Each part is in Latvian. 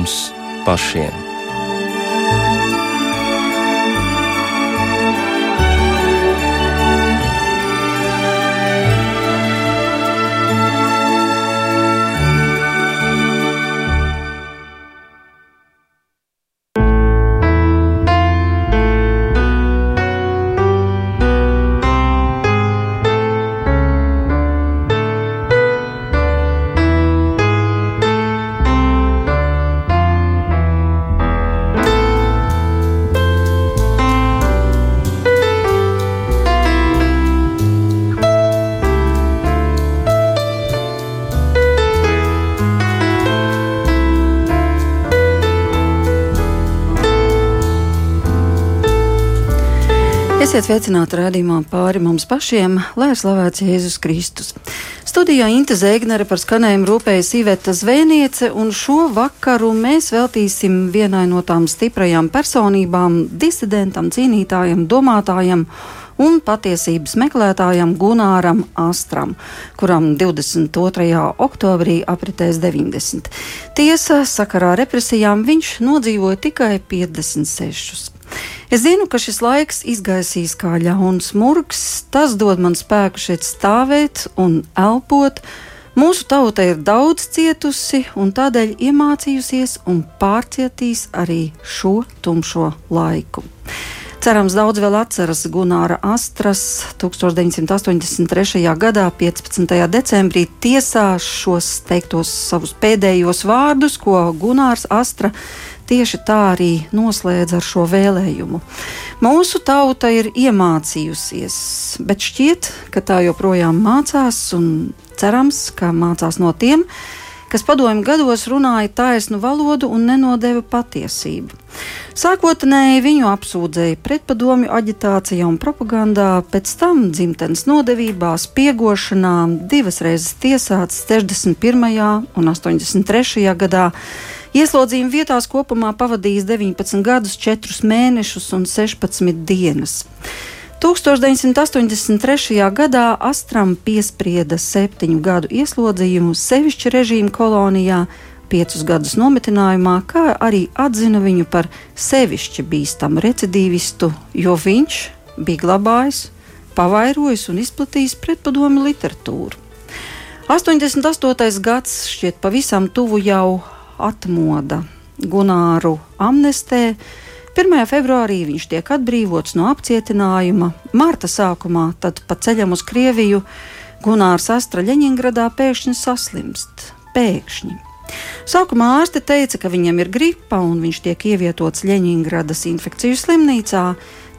mums pašiem. Sveicināti rādījumā pāri mums pašiem, lai ir slavēts Jēzus Kristus. Studijā Inte Zēgnere par skanējumu rūpējas Iveta Zvēniece, un šo vakaru mēs veltīsim vienai no tām stiprajām personībām, disidentam, cīnītājam, domātājam un patiesības meklētājam Gunāram Astram, kuram 22. oktobrī apritēs 90. Tiesa, sakarā represijām viņš nodzīvoja tikai 56. Es zinu, ka šis laiks izgaisīs kā ļauns murgs, tas dod man spēku šeit stāvēt un elpot. Mūsu tauta ir daudz cietusi un tādēļ iemācījusies un pārcietīs arī šo tumšo laiku. Cerams, daudz vēl atceras Gunāra Astras 1983. gadā, 15. decembrī, tiesā šos teiktos savus pēdējos vārdus, ko Gunārs Astra tieši tā arī noslēdz ar šo vēlējumu. Mūsu tauta ir iemācījusies, bet šķiet, ka tā joprojām mācās un cerams, ka mācās no tiem, kas padomju gados runāja taisnu valodu un nenodeva patiesību. Sākotnēji viņu apsūdzēja pretpadomju aģitācijā un propagandā, pēc tam dzimtenes nodevībā, spiegošanā, divas reizes tiesāts 61. un 83. gadā Ieslodzījuma vietās kopumā pavadījis 19 gadus, 4 mēnešus un 16 dienas. 1983. gadā Astram piesprieda septiņu gadu ieslodzījumu sevišķi režīmu kolonijā, piecus gadus nometinājumā, kā arī atzina viņu par sevišķi bīstamu recidīvistu, jo viņš bija glabājis, pavairojis un izplatījis pretpadomu literatūru. 88. gads šķiet pavisam tuvu jau atmoda Gunāru amnestē. 1. februārī viņš tiek atbrīvots no apcietinājuma. Marta sākumā, tad pa ceļam uz Krieviju, Gunārs Astra Ļeņingradā pēkšņi saslimst. Pēkšņi. Sākumā ārste teica, ka viņam ir gripa un viņš tiek ievietots Ļeņingradas infekciju slimnīcā.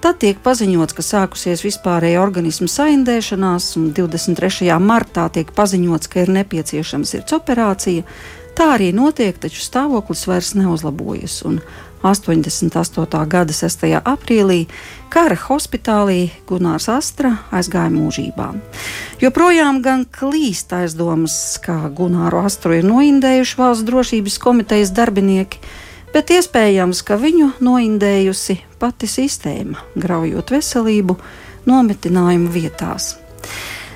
Tad tiek paziņots, ka sākusies vispārēja organisma saindēšanās, un 23. martā tiek paziņots, ka ir nepieciešama sirds operācija. Tā arī notiek, taču stāvoklis vairs neuzlabojas. 88. gada 6. aprīlī kara hospitālī Gunārs Astra aizgāja mūžībā. Joprojām gan klīst aizdomas, ka Gunāru Astru ir noindējuši valsts drošības komitejas darbinieki, bet iespējams, ka viņu noindējusi pati sistēma, graujot veselību nometinājumu vietās.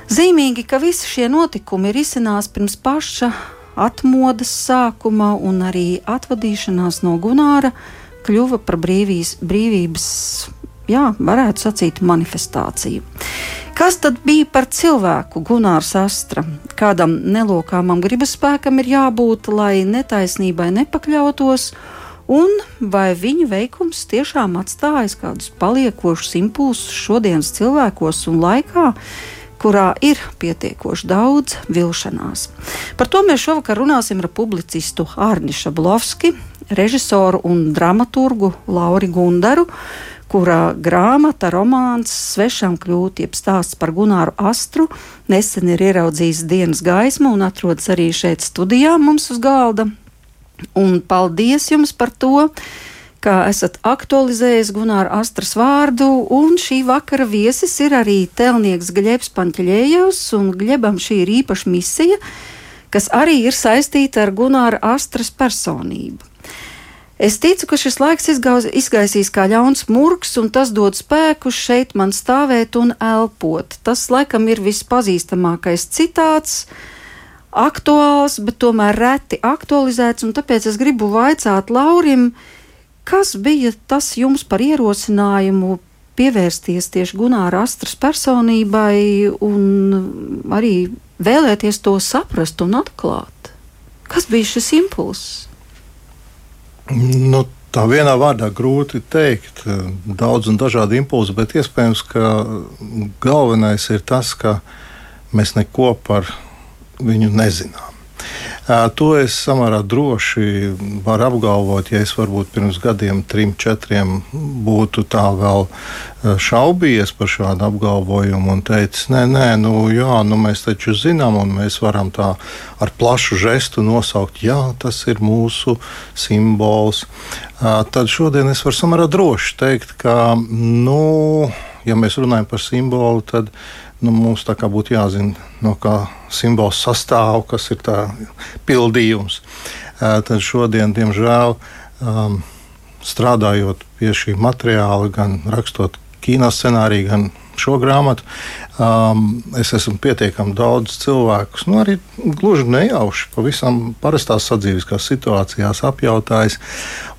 Zīmīgi, ka visi šie notikumi ir izcinās pirms paša atmodas sākuma un arī atvadīšanās no Gunāra kļuva par brīvīs, brīvības, jā, varētu sacīt, manifestāciju. Kas tad bija par cilvēku Gunārs Astra? Kādam nelokāmam gribas spēkam ir jābūt, lai netaisnībai nepakļautos, un vai viņa veikums tiešām atstājas kādus paliekošus impulsus šodienas cilvēkos un laikā, kurā ir pietiekoši daudz vilšanās. Par to mēs šovakar runāsim ar publicistu Arni Šablovski, režisoru un dramaturgu Lauri Gundaru kura grāmata, romāns Svešām kļūt, jeb stāsts par Gunāru Astru, nesen ir ieraudzījis dienas gaismu un atrodas arī šeit studijā mums uz galda. Un paldies jums par to! Ka esat aktualizējis Gunāra Astras vārdu, un šī vakara viesis ir arī telnieks Gļebs Panķļējevs, un Gļebam šī ir īpaša misija, kas arī ir saistīta ar Gunāra Astras personību. Es ticu, ka šis laiks izgauz, izgaisīs kā ļauns murgs, un tas dod spēku šeit man stāvēt un elpot. Tas laikam ir vispazīstamākais citāts aktuāls, bet tomēr reti aktualizēts. Tāpēc es gribu vaicāt Laurim, kas bija tas jums par ierosinājumu pievērsties tieši Gunāra Astras personībai un arī vēlēties to saprast un atklāt? Kas bija šis impulss? Nu, Tā vienā vārdā grūti pateikt, daudz un dažādi impulsi, bet iespējams, ka galvenais ir tas, ka mēs neko par viņu nezinām. To es samērā droši varu apgalvot, ja es varbūt pirms gadiem, trim, četriem būtu tā vēl šaubījies par šādu apgalvojumu un teicis, nē, nē, nu, jā, nu, mēs taču zinām, un mēs varam tā ar plašu žestu nosaukt, jā, tas ir mūsu simbols. Tad šodien es varu samērā droši teikt, ka, nu, ja mēs runājam par simbolu, tad nu, mums tā kā būtu jāzina, no kā simbols sastāv, kas ir tā pildījums. Tad šodien, diemžēl, strādājot pie šī materiāla, gan rakstot kino scenāriju, gan šo grāmatu, um, es esmu pietiekami daudz cilvēku, nu arī gluži nejauši, pavisam parastās sadzīviskās situācijās apjautājis,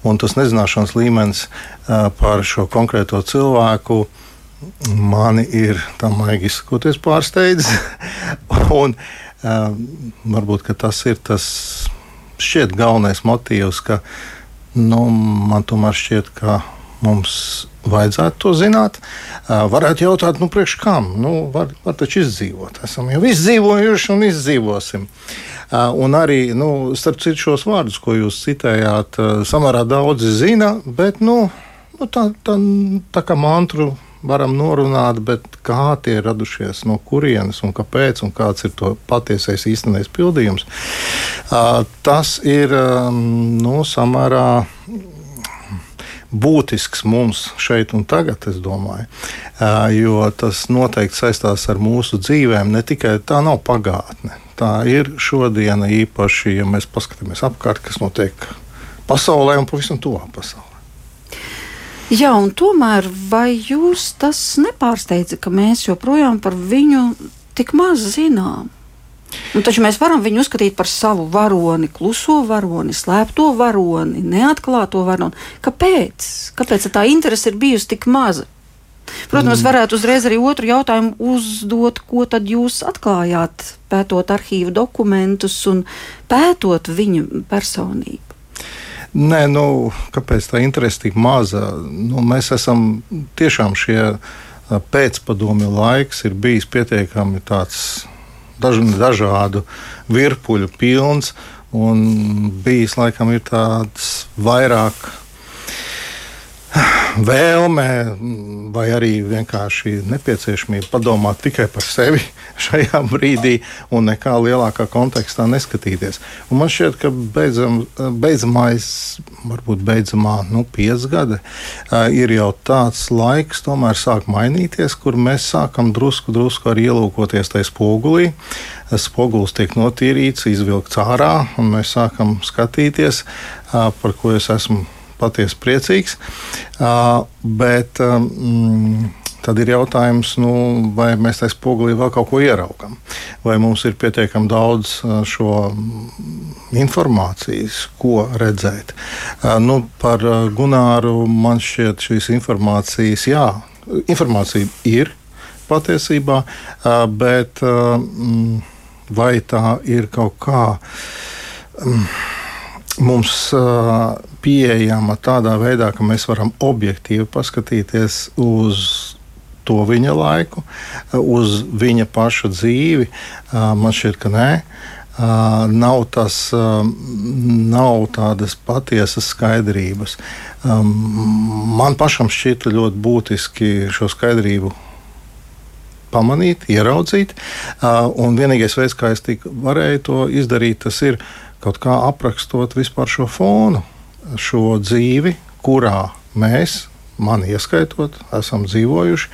un tas nezināšanas līmenis uh, par šo konkrēto cilvēku uh, mani ir tā maigi izsakoties pārsteidzis. un uh, varbūt tas ir tas šķiet galvenais motīvs, ka nu, man tomēr šķiet, ka mums vajadzētu to zināt. Uh, varētu jautāt, nu, priekš kam? Nu, var, var taču izdzīvot. Esam jau izdzīvojuši un izdzīvosim. Uh, un arī, nu, starp citu, šos vārdus, ko jūs citējāt, uh, samērā daudzi zina, bet nu, nu, tā, tā, tā kā mantru varam norunāt, bet kā tie ir radušies, no kurienes un kāpēc, un kāds ir to patiesais īstenais pildījums, tas ir nu, samērā būtisks mums šeit un tagad, es domāju. Jo tas noteikti saistās ar mūsu dzīvēm. Ne tikai tā nav pagātne, tā ir šodiena īpaši, ja mēs paskatāmies apkārt, kas notiek pasaulē un pavisam tuvā pasaulē. Jā, un tomēr vai jūs tas nepārsteidza, ka mēs joprojām par viņu tik maz zinām? Nu, taču mēs varam viņu uzskatīt par savu varoni, kluso varoni, slēpto varoni, neatklāto varoni. Kāpēc? Kāpēc tā interese ir bijusi tik maza? Protams, mm. varētu uzreiz arī otru jautājumu uzdot, ko tad jūs atklājāt, pētot arhīvu dokumentus un pētot viņa personību. Nē, nu, kāpēc tā interese tik maza? Nu, mēs esam tiešām šie pēcpadomi laiks ir bijis pietiekami tāds daž, dažādu virpuļu pilns, un bijis laikam ir tāds vairāk vēlme vai arī vienkārši nepieciešamība padomāt tikai par sevi šajā brīdī un nekā lielākā kontekstā neskatīties. Un man šķiet, ka beidzam, beidzamais, varbūt beidzamā nu, piecgade, ir jau tāds laiks, tomēr sāk mainīties, kur mēs sākam drusku, drusku arī ielūkoties tajā spogulī. Spogulis tiek notīrīts, izvilkts ārā, un mēs sākam skatīties, par ko es esmu patiesi priecīgs. Bet um, tad ir jautājums, nu, vai mēs tajā spogulī vēl kaut ko ieraugām. Vai mums ir pietiekami daudz šo informācijas, ko redzēt. Nu, par Gunāru man šķiet šīs informācijas, jā, informācija ir patiesībā, bet vai tā ir kaut kā mums pieejama tādā veidā, ka mēs varam objektīvi paskatīties uz to viņa laiku, uz viņa paša dzīvi. Man šķiet, ka nē. Nav, tas, nav tādas patiesas skaidrības. Man pašam šķita ļoti būtiski šo skaidrību pamanīt, ieraudzīt. Un vienīgais veids, kā es varēju to izdarīt, tas ir kaut kā aprakstot vispār šo fonu, šo dzīvi, kurā mēs mani ieskaitot, esam dzīvojuši.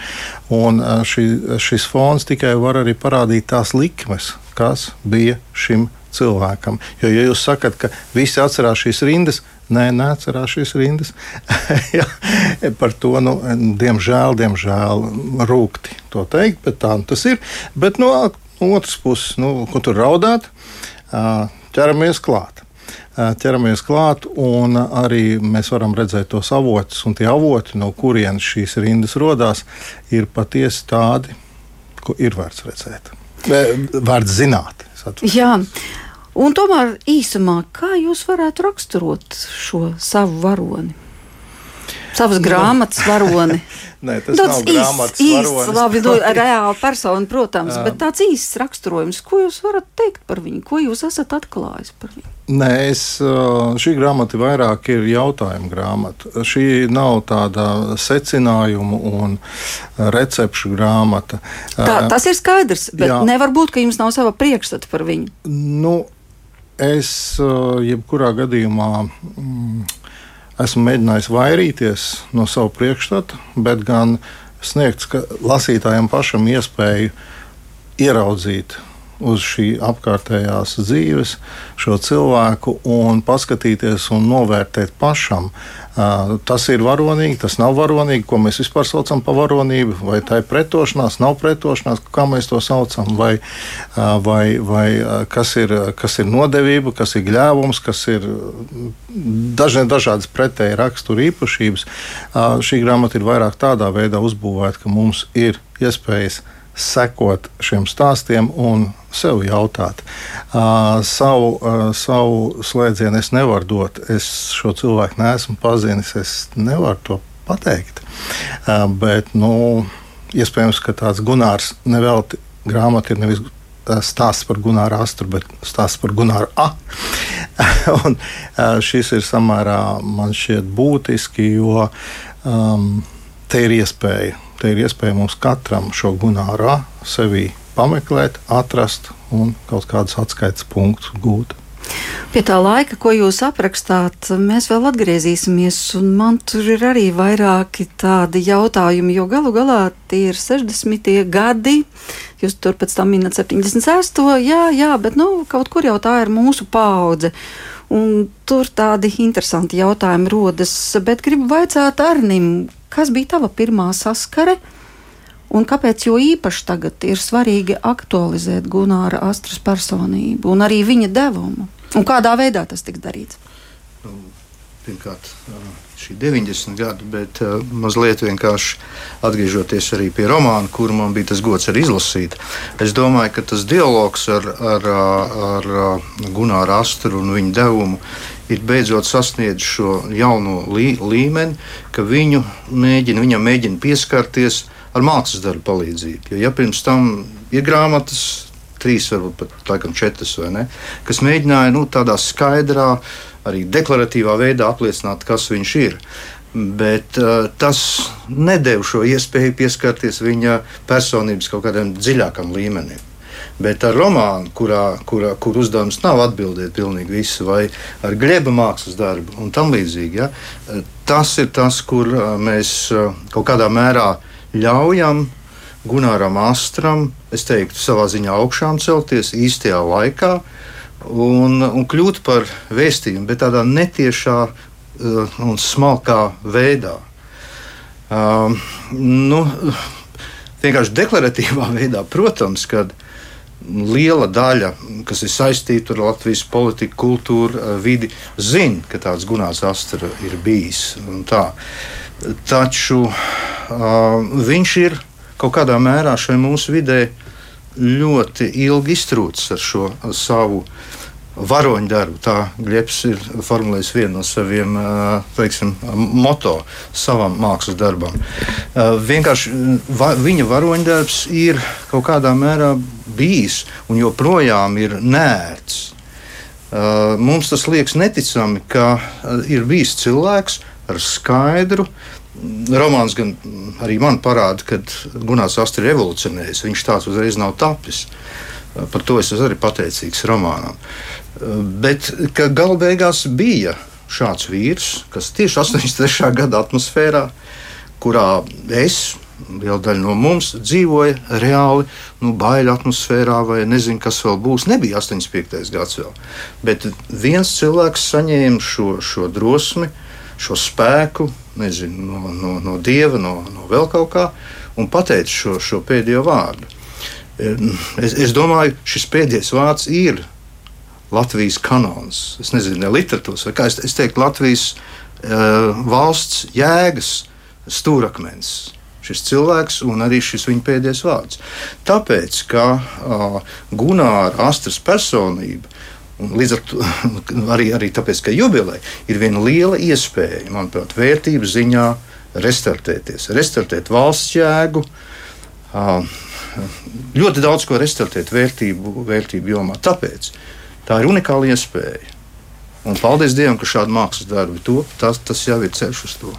Un šī, šis fons tikai var arī parādīt tās likmes, kas bija šim cilvēkam. Jo, ja jūs sakat, ka visi atcerās šīs rindas, nē, neatcerās šīs rindas, ja, par to, nu, diemžēl, diemžēl, rūkti to teikt, bet tā nu tas ir. Bet, nu, no otras puses, nu, ko tur raudāt, ķeramies klāt ķeramies klāt, un arī mēs varam redzēt tos avotus, un tie avoti, no kurienes šīs rindas radās, ir patiesi tādi, ko ir vērts redzēt. Vērts zināt. Jā. Un tomēr īsumā, kā jūs varētu raksturot šo savu varoni? Savas nu. grāmatas varoni. Nē, tas tāds nav grāmatas īsts, labi, no, nu, reāla persona, protams, bet tāds īsts raksturojums, ko jūs varat teikt par viņu, ko jūs esat atklājis par viņu? Nē, es, šī grāmata vairāk ir jautājuma grāmata. Šī nav tāda secinājumu un recepšu grāmata. Tā, tas ir skaidrs, bet Jā. nevar būt, ka jums nav sava priekšstata par viņu. Nu, es jebkurā gadījumā. Mm, esmu mēģinājis vairīties no sava priekšstata, bet gan sniegt lasītājiem pašam iespēju ieraudzīt uz šī apkārtējās dzīves, šo cilvēku un paskatīties un novērtēt pašam. Tas ir varonīgi, tas nav varonīgi, ko mēs vispār saucam par varonību, vai tā ir pretošanās, nav pretošanās, kā mēs to saucam, vai, vai, vai kas, ir, kas ir nodevība, kas ir gļēvums, kas ir dažne, dažādas pretēji rakstura īpašības. Šī grāmata ir vairāk tādā veidā uzbūvēta, ka mums ir iespējas sekot šiem stāstiem un sev jautāt. Uh, savu, uh, savu slēdzienu es nevaru dot. Es šo cilvēku neesmu pazinis, es nevaru to pateikt. Uh, bet, nu, iespējams, ka tāds Gunārs nevelti grāmata ir nevis stāsts par Gunāru Astru, bet stāsts par Gunāru A. un, šis ir samērā man šķiet būtiski, jo um, te ir iespēja te ir iespēja mums katram šo gunārā sevi pameklēt, atrast un kaut kādus atskaites punktus gūt. Pie tā laika, ko jūs aprakstāt, mēs vēl atgriezīsimies, un man tur ir arī vairāki tādi jautājumi, jo galu galā tie ir 60. gadi. Jūs tur pēc tam minat 76. Jā, jā, bet nu, kaut kur jau tā ir mūsu paudze. Un tur tādi interesanti jautājumi rodas, bet gribu vaicāt Arnim, Kas bija tava pirmā saskare? Un kāpēc jo īpaši tagad ir svarīgi aktualizēt Gunāra Astras personību un arī viņa devumu? Un kādā veidā tas tiks darīts? Nu, pirmkārt, šī 90 gadu, bet mazliet vienkārši atgriežoties arī pie romāna, kuru man bija tas gods arī izlasīt. Es domāju, ka tas dialogs ar, ar, ar Gunāru Astru un viņa devumu ir beidzot sasniedzis šo jauno lī, līmeni, ka viņu mēģina, viņam mēģina pieskarties ar mākslas darbu palīdzību. Jo, ja pirms tam ir grāmatas, trīs, varbūt pat laikam, četras, ne, kas mēģināja nu, tādā skaidrā, arī deklaratīvā veidā apliecināt, kas viņš ir. Bet uh, tas nedēļ šo iespēju pieskarties viņa personības kaut kādam dziļākam līmenim. Bet ar romānu, kurā, kurā, kur uzdevums nav atbildēt pilnīgi visu, vai ar greba mākslas darbu un tam līdzīgi, ja, tas ir tas, kur mēs kaut kādā mērā ļaujam Gunāram Astram, es teiktu, savā ziņā augšām celties īstajā laikā un, un kļūt par vēstījumu, bet tādā netiešā uh, un smalkā veidā. Um, nu, vienkārši deklaratīvā veidā, protams, kad liela daļa, kas ir saistīta ar Latvijas politiku, kultūru, eh, vidi, zina, ka tāds Gunārs Astra ir bijis. Taču uh, viņš ir kaut kādā mērā šai mūsu vidē ļoti ilgi iztrūcis ar šo savu uh, varoņu darbu. Tā Gļeps ir formulējis vienu no saviem teiksim, moto savam mākslas darbam. Vienkārši viņa varoņu darbs ir kaut kādā mērā bijis un joprojām ir nērts. Mums tas liekas neticami, ka ir bijis cilvēks ar skaidru. Romāns gan arī man parāda, ka Gunārs Astrid ir revolucionējis. Viņš tāds uzreiz nav tapis. Par to es arī pateicīgs romānam. Bet gala beigās bija šāds vīrs, kas tieši 83. gada atmosfērā, kurā es, liela daļa no mums, dzīvoja reāli, nu, baiļu atmosfērā, vai nezinu, kas vēl būs. Nebija 85. gads vēl. Bet viens cilvēks saņēma šo, šo drosmi, šo spēku, nezinu, no, no, no dieva, no, no vēl kaut kā, un pateica šo, šo pēdējo vārdu. Es, es domāju, šis pēdējais vārds ir Latvijas kanons. Es nezinu, ne literatūras, vai kā es, es teiktu, Latvijas uh, valsts jēgas stūrakmens. Šis cilvēks un arī šis viņa pēdējais vārds. Tāpēc, ka uh, Gunāra Astras personība līdz ar to arī, arī tāpēc, ka jubileja ir viena liela iespēja, manuprāt, vērtības ziņā restartēties, restartēt valsts jēgu. Ļoti daudz ko restartēt vērtību, vērtību jomā. Tāpēc tā ir unikāla iespēja. Un paldies Dievam, ka šādi mākslas darbi top. Tas, tas jau ir ceļš uz to.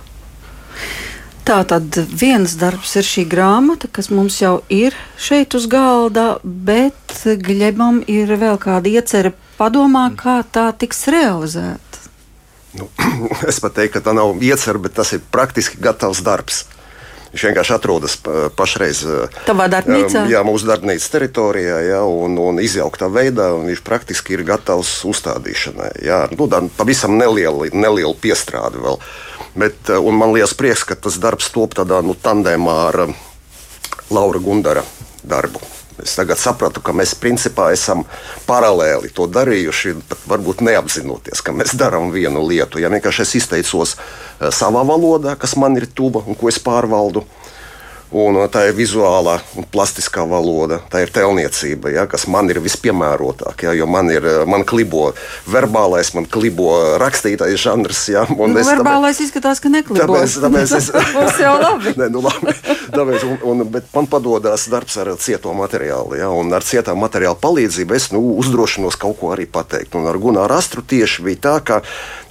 Tā tad viens darbs ir šī grāmata, kas mums jau ir šeit uz galda, bet Gļebam ir vēl kāda iecerē padomā, kā tā tiks realizēta. Nu, es pat teiktu, ka tā nav iecerta, bet tas ir praktiski gatavs darbs. Viņš vienkārši atrodas pašreiz tādā darbnīcā. Jā, mūsu darbnīcas teritorijā, jā, un, un izjauktā veidā, un viņš praktiski ir gatavs uzstādīšanai. Jā, nu, tā pavisam neliela, neliela piestrāde vēl. Bet, un man liekas prieks, ka tas darbs top tādā nu, tandēmā ar Laura Gundara darbu. Es tagad sapratu, ka mēs principā esam paralēli to darījuši, pat varbūt neapzinoties, ka mēs darām vienu lietu. Ja vienkārši es izteicos eh, savā valodā, kas man ir tuva un ko es pārvaldu, Un tā ir vizuālā un plastiskā valoda, tā ir tēlniecība, ja, kas man ir vispiemērotāk. Ja, jo man ir man klibo verbālais, man klibo rakstītais žanrs. Ja, nu, es, verbālais tāpēc, izskatās, ka neklibo. Tāpēc, tāpēc es, Tas jau labi. ne, nu, labi. Tāpēc, un, un, bet man padodas darbs ar cieto materiālu. Ja, un ar cietā materiāla palīdzību es nu, uzdrošinos kaut ko arī pateikt. Un ar Gunāru Astru tieši bija tā, ka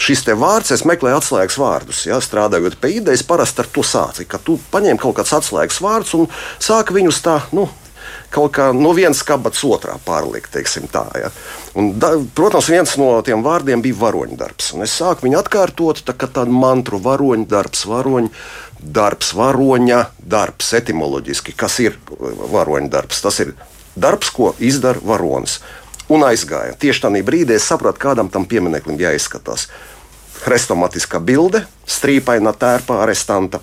šis vārds, es meklēju atslēgas vārdus. Ja, strādājot pie idejas, parasti ar to sāci, ka tu paņem kaut kāds atslēgas vajadzīgs vārds un sāka viņus tā. Nu, Kaut kā no vienas kabatas otrā pārlikt, tā. Ja. Un, da, protams, viens no tiem vārdiem bija varoņdarbs. Es sāku viņu atkārtot, tā tādu mantru varoņdarbs, varoņ, darbs, varoņa darbs, etimoloģiski. Kas ir varoņdarbs? Tas ir darbs, ko izdara varonis. Un aizgāja. Tieši tajā brīdī es sapratu, kādam tam piemineklim jāizskatās. Hrestomatiskā bilde, strīpaina tērpa arestanta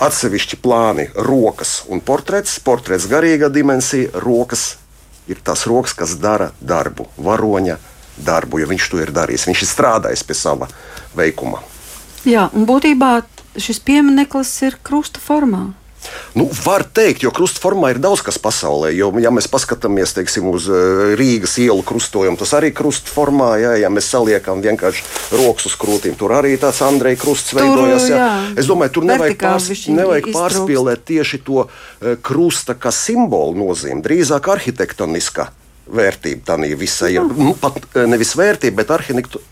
atsevišķi plāni, rokas un portrets. Portrets garīga dimensija, rokas ir tas rokas, kas dara darbu, varoņa darbu, jo viņš to ir darījis. Viņš ir strādājis pie sava veikuma. Jā, un būtībā šis piemineklis ir krusta formā. Nu, var teikt, jo krustformā ir daudz kas pasaulē. Jo, ja mēs paskatāmies teiksim, uz eh, Rīgas ielu krustojumu, tas arī krustformā. Jā, ja mēs saliekam vienkārši rokas uz krūtīm, tur arī tāds Andreja krusts tur, veidojas. Jā. Jā. Es domāju, tur nevajag, pārs, nevajag pārspīlēt tieši to eh, krusta kā simbolu nozīmi, drīzāk arhitektoniskā vērtība tam visai ir. Nu, pat eh, nevis vērtība, bet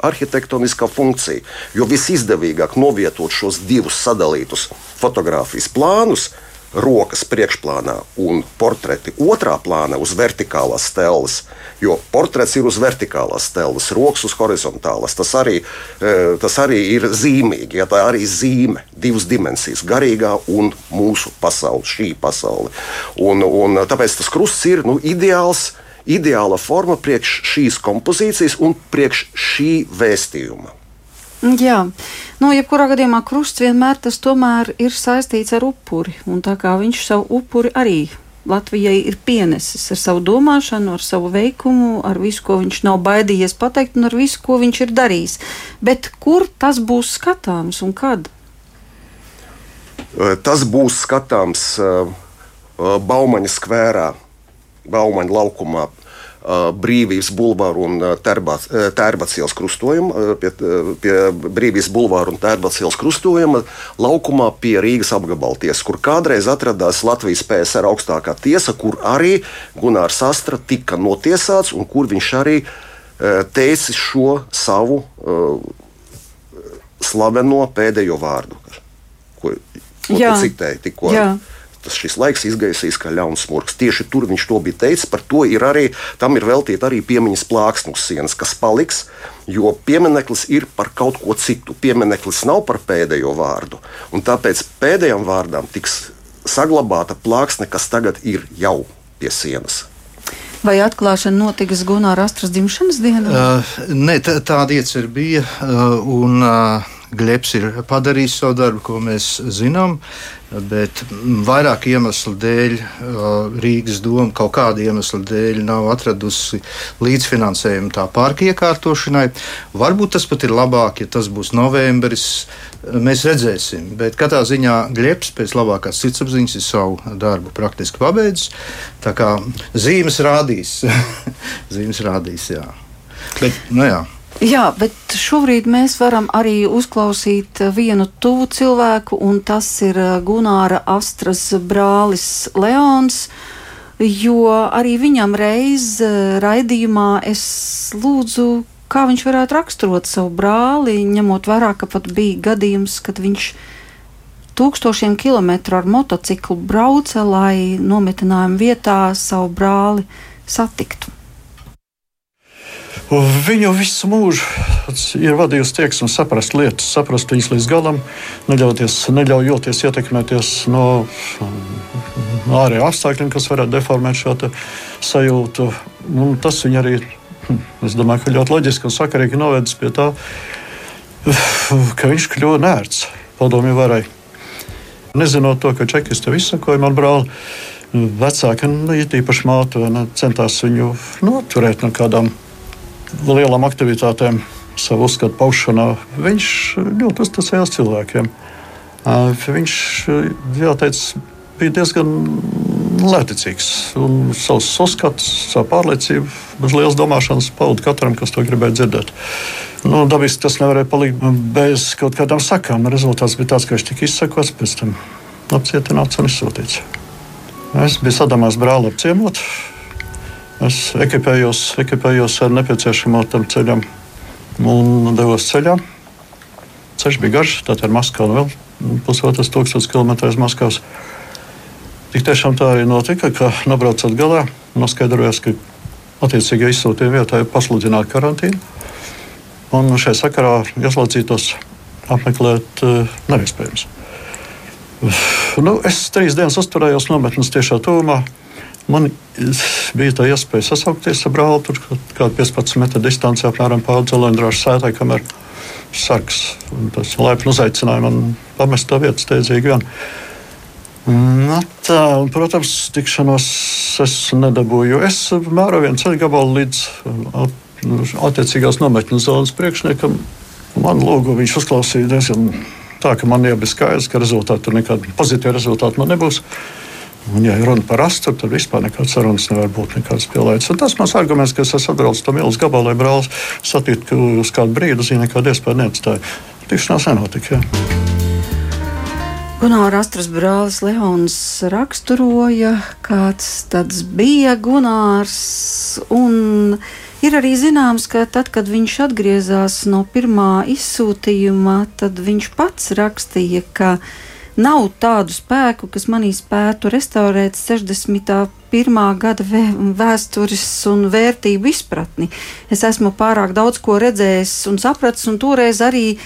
arhitektoniskā funkcija. Jo visizdevīgāk novietot šos divus sadalītus fotografijas plānus. Rokas priekšplānā un portreti otrā plānā uz vertikālās stēles. Jo portrets ir uz vertikālās stēles, rokas uz horizontālās. Tas arī, eh, tas arī ir zīmīgi. Ja, tā arī zīme, divas dimensijas, garīgā un mūsu pasaule, šī pasaule. Un, un, tāpēc tas krusts ir nu, ideāls ideāla forma priekš šīs kompozīcijas un priekš šī vēstījuma. Jā, nu, jebkurā gadījumā krusts vienmēr tas tomēr ir saistīts ar upuri. Un tā kā viņš savu upuri arī Latvijai ir pienesis ar savu domāšanu, ar savu veikumu, ar visu, ko viņš nav baidījies pateikt, un ar visu, ko viņš ir darījis. Bet kur tas būs skatāms un kad? Tas būs skatāms uh, Baumaņa skvērā Baumaņa laukumā. Brīvības bulvāru un Tērbats ielas krustojuma, pie, pie Brīvības bulvāru un Tērbats ielas krustojuma laukumā pie Rīgas apgabala tiesas, kur kādreiz atradās Latvijas PSR augstākā tiesa, kur arī Gunārs Astra tika notiesāts un kur viņš arī teica šo savu slaveno pēdējo vārdu, ko, ko citēja tikko. Jā tas šis laiks izgaisīs kā ļauns smurks. Tieši tur viņš to bija teicis. Par to ir arī, tam ir veltīta arī piemiņas plāksne uz sienas, kas paliks. Jo piemineklis ir par kaut ko citu. Piemineklis nav par pēdējo vārdu. Un tāpēc pēdējām vārdām tiks saglabāta plāksne, kas tagad ir jau pie sienas. Vai atklāšana notiks Gunāra Astras dzimšanas dienā? Uh, nē, tā, tāda iecerība bija. Uh, un, uh, Glebs ir padarījis savu darbu, ko mēs zinām, bet vairāk iemeslu dēļ Rīgas doma kaut kāda iemesla dēļ nav atradusi līdzfinansējumu tā parka iekārtošanai. Varbūt tas pat ir labāk, ja tas būs novembris. Mēs redzēsim, bet katrā ziņā Glebs pēc labākās sirdsapziņas ir savu darbu praktiski pabeidzis. Tā kā zīmes rādīs, zīmes rādīs, jā. Bet, nu jā. Jā, bet šobrīd mēs varam arī uzklausīt vienu tuvu cilvēku, un tas ir eh, Gunāra Astras brālis Leons. Jo arī viņam reiz eh, raidījumā es lūdzu, kā viņš varētu raksturot savu brāli, ņemot vērā, ka pat bija gadījums, kad viņš tūkstošiem kilometru ar motociklu brauca, lai nometinājumu vietā savu brāli satiktu. Viņu visu mūžu ir vadījusi tieksme saprast lietas, saprast viņas līdz galam, neļaujoties ietekmēties no ārējiem apstākļiem, kas varētu deformēt šo sajūtu. Un tas viņa arī, es domāju, ka ļoti loģiski un sakarīgi novedis pie tā, ka viņš kļuva nērts padomju varai. Nezinot to, ka čekis tev izsakoja, man brāl, vecāki, nu, īpaši māte, centās viņu noturēt no kādām lielām aktivitātēm, savu uzskatu paušanā, viņš ļoti uzticējās cilvēkiem. Viņš, jāteic, bija diezgan lēticīgs un savus uzskatus, savu pārliecību, bez lielas domāšanas pauda katram, kas to gribēja dzirdēt. Nu, dabiski tas nevarēja palikt bez kaut kādām sakām. Rezultāts bija tāds, ka viņš tika izsakots, pēc tam apcietināts un izsūtīts. Es biju sadamās brāli apciemot. Es ekipējos, ekipējos ar nepieciešamo tam ceļam un devos ceļā. Ceļš bija garš, tātad ar Maskavu vēl pusotras tūkstošas kilometrus Maskavas. Tik tiešām tā arī notika, ka nobraucot galā, noskaidrojās, ka attiecīgajā izsūtījuma vietā ir pasludināta karantīna. Un šajā sakarā ieslodzītos apmeklēt uh, nav iespējams. Nu, es trīs dienas uzturējos nometnes tiešā tūmā. Man bija tā iespēja sasaukties ar brāli, tur kādā 15 metru distancē, apmēram pāri dzelzceļa sētai, kamēr sargs. Tas laipni uzaicināja man pamest to vietu steidzīgi. Vien. Nu, tā, un, protams, tikšanos es nedabūju. Es mēroju vienu ceļu gabalu līdz attiecīgās nometnes zonas priekšniekam. Man lūgu viņš uzklausīja diezgan tā, ka man jau bija skaidrs, ka rezultāti tur nekādi pozitīvi rezultāti man nebūs. Un, ja runa par astu, tad vispār nekādas sarunas nevar būt. Nekādas tas mans arguments, ka es esmu atbraucis to milzu gabalu, lai brālis satiktu uz kādu brīdi, zina, nekāda iespēja neatstāja. Tikšanās nenotika. Jā. Gunārs Astras brālis Leons raksturoja, kāds tāds bija Gunārs. Ir arī zināms, ka tad, kad viņš atgriezās no pirmā izsūtījuma, tad viņš pats rakstīja, ka viņa nav tādu spēku, kas manī spētu restaurēt 61. gada vēstures un vērtību izpratni. Es esmu pārāk daudz ko redzējis un sapratis, un toreiz arī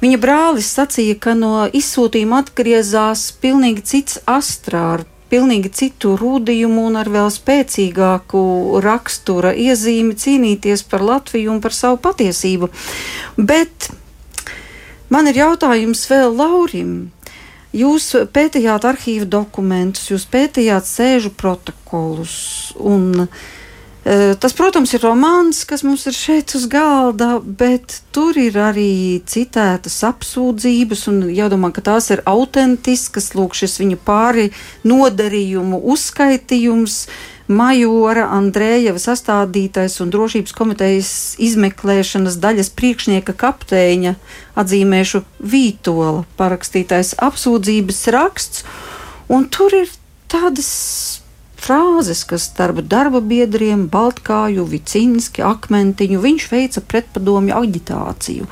viņa brālis sacīja, ka no izsūtījuma atgriezās pilnīgi cits astrārs pilnīgi citu rūdījumu un ar vēl spēcīgāku rakstura iezīmi cīnīties par Latviju un par savu patiesību. Bet man ir jautājums vēl Laurim. Jūs pētījāt arhīvu dokumentus, jūs pētījāt sēžu protokolus. Un, e, tas, protams, ir romāns, kas mums ir šeit uz galda, bet tur ir arī citētas apsūdzības, jādomā, ka tās ir autentiskas. Lūk, šis viņa pāri nodarījumu uzskaitījums Majora Andrējeva sastādītais un drošības komitejas izmeklēšanas daļas priekšnieka kapteiņa atzīmēšu Vītola parakstītais apsūdzības raksts, un tur ir tādas frāzes, kas starp darba biedriem, Baltkāju, Vicinski, Akmentiņu, viņš veica pretpadomju aģitāciju.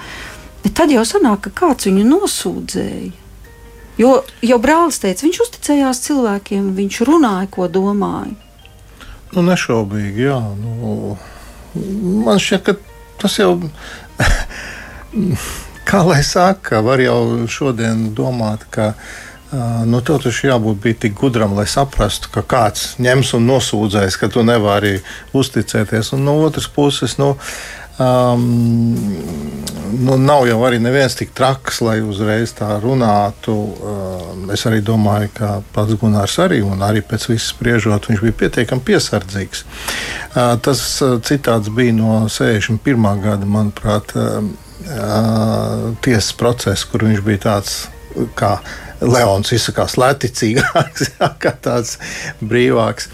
Bet tad jau sanāk, ka kāds viņu nosūdzēja. Jo jau brālis teica, viņš uzticējās cilvēkiem, viņš runāja, ko domāja. Nu, nešaubīgi, jā. Nu, man šķiet, ka tas jau, kā lai saka, var jau šodien domāt, ka nu, tev taču jābūt tik gudram, lai saprastu, ka kāds ņems un nosūdzēs, ka tu nevari uzticēties. Un no otras puses, nu, Um, nu, nav jau arī neviens tik traks, lai uzreiz tā runātu. Uh, es arī domāju, ka pats Gunārs arī, un arī pēc viss spriežot, viņš bija pietiekami piesardzīgs. Uh, tas uh, citāts bija no 61. gada, manuprāt, tiesas process, kur viņš bija tāds kā Leons izsakās lētīgāks, kā tāds brīvāks.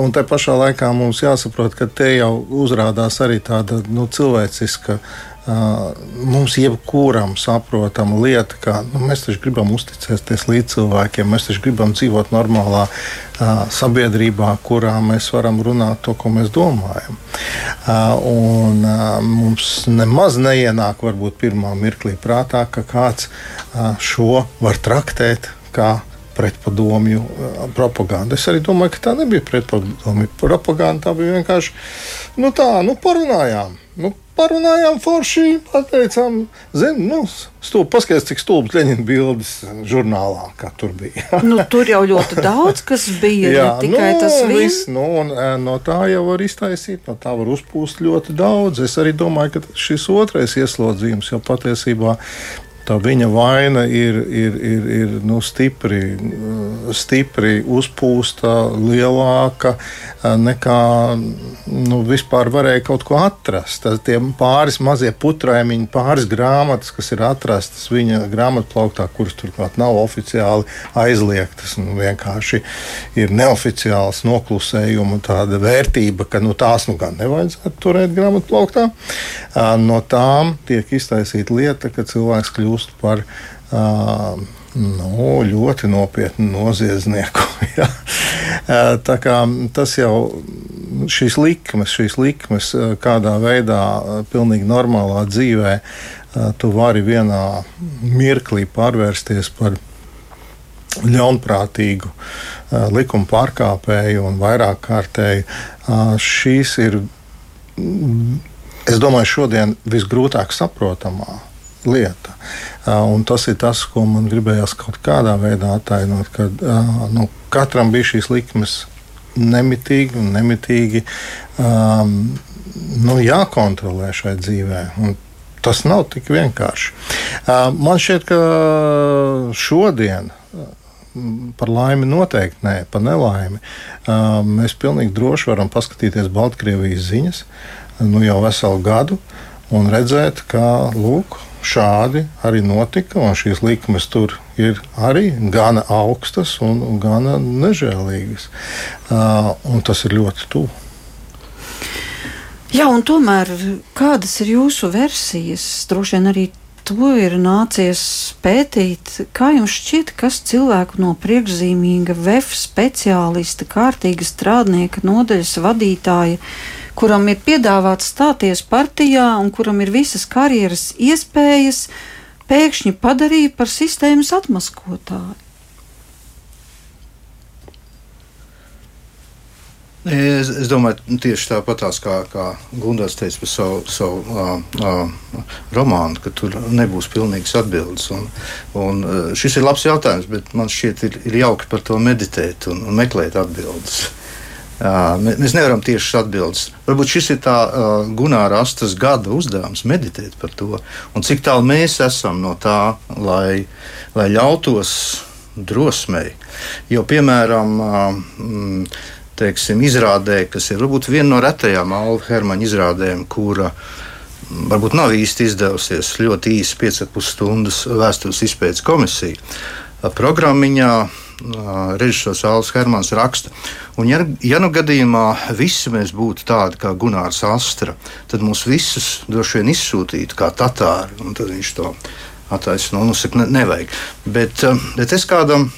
Un tā pašā laikā mums jāsaprot, ka te jau uzrādās arī tāda nu, cilvēciska mums jebkuram saprotama lieta, ka nu, mēs taču gribam uzticēties līdz cilvēkiem, mēs taču gribam dzīvot normālā uh, sabiedrībā, kurā mēs varam runāt to, ko mēs domājam. Uh, un, uh, mums nemaz neienāk, varbūt pirmā mirklī prātā, ka kāds uh, šo var traktēt kā pretpadomju propagandu. Es arī domāju, ka tā nebija pretpadomju propaganda. Tā bija vienkārši nu, tā, nu, parunājām. Nu, parunājām forši, pateicām, zini, nu, stūp, paskaties, cik stulbs Leņķina bildes žurnālā, kā tur bija. nu, tur jau ļoti daudz kas bija, Jā, ne tikai nu, tas viss. Nu, un, e, no tā jau var iztaisīt, no tā var uzpūst ļoti daudz. Es arī domāju, ka šis otrais ieslodzījums jau patiesībā tā viņa vaina ir, ir, ir, ir nu, stipri, stipri uzpūsta, lielāka nekā nu, vispār varēja kaut ko atrast. Tad tie pāris mazie putrēmiņi, pāris grāmatas, kas ir atrastas viņa grāmatplauktā, kuras turklāt nav oficiāli aizliegtas, nu, vienkārši ir neoficiāls noklusējuma tāda vērtība, ka nu, tās nu gan nevajadzētu turēt grāmatplauktā. No tām tiek iztaisīta lieta, ka cilvēks kļūst kļūst par uh, nu, ļoti nopietnu noziedznieku. ja. Tā kā tas jau šīs likmes, šīs likmes kādā veidā, pilnīgi normālā dzīvē, tu vari vienā mirklī pārvērsties par ļaunprātīgu likuma pārkāpēju un vairāk kārtēju. Šīs ir, es domāju, šodien visgrūtāk saprotamā lieta. Un tas ir tas, ko man gribējās kaut kādā veidā attainot, kad nu, katram bija šīs likmes nemitīgi un nemitīgi um, nu, jākontrolē šai dzīvē. Un tas nav tik vienkārši. Uh, man šķiet, ka šodien. Par laimi noteikti nē, par nelaimi. Uh, mēs pilnīgi droši varam paskatīties Baltkrievijas ziņas nu jau veselu gadu un redzēt, ka lūk, šādi arī notika, un šīs likmes tur ir arī gana augstas un gana nežēlīgas. Uh, un tas ir ļoti tuvu. Jā, un tomēr kādas ir jūsu versijas? Droši vien arī to ir nācies pētīt. Kā jums šķiet, kas cilvēku no priekšzīmīga VF speciālista, kārtīga strādnieka, nodaļas vadītāja, kuram ir piedāvāts stāties partijā un kuram ir visas karjeras iespējas, pēkšņi padarīja par sistēmas atmaskotāju. Es, es domāju, tieši tāpatās kā, kā Gunārs teica par savu, savu uh, uh, romānu, ka tur nebūs pilnīgas atbildes. Un, un, uh, šis ir labs jautājums, bet man šķiet, ir, ir jauki par to meditēt un, un meklēt atbildes. Mēs nevaram tieši atbildēt. Varbūt šis ir tā uh, Gunāra Astas gada uzdevums meditēt par to, un cik tālu mēs esam no tā, lai, lai ļautos drosmei. Jo, piemēram, uh, teiksim, izrādē, kas ir varbūt viena no retajām Alfa Hermaņa izrādēm, kura varbūt nav īsti izdevusies ļoti īsi 5,5 stundas vēstures izpētes komisija. Programmiņā režisors Alans Hermans raksta. Un, ja, ja nu gadījumā visi mēs būtu tādi kā Gunārs Astra, tad mūs visus droši vien izsūtītu kā tatāri. Tad viņš to attaisno, nu, saka, ne, nevajag. Bet, bet es kādam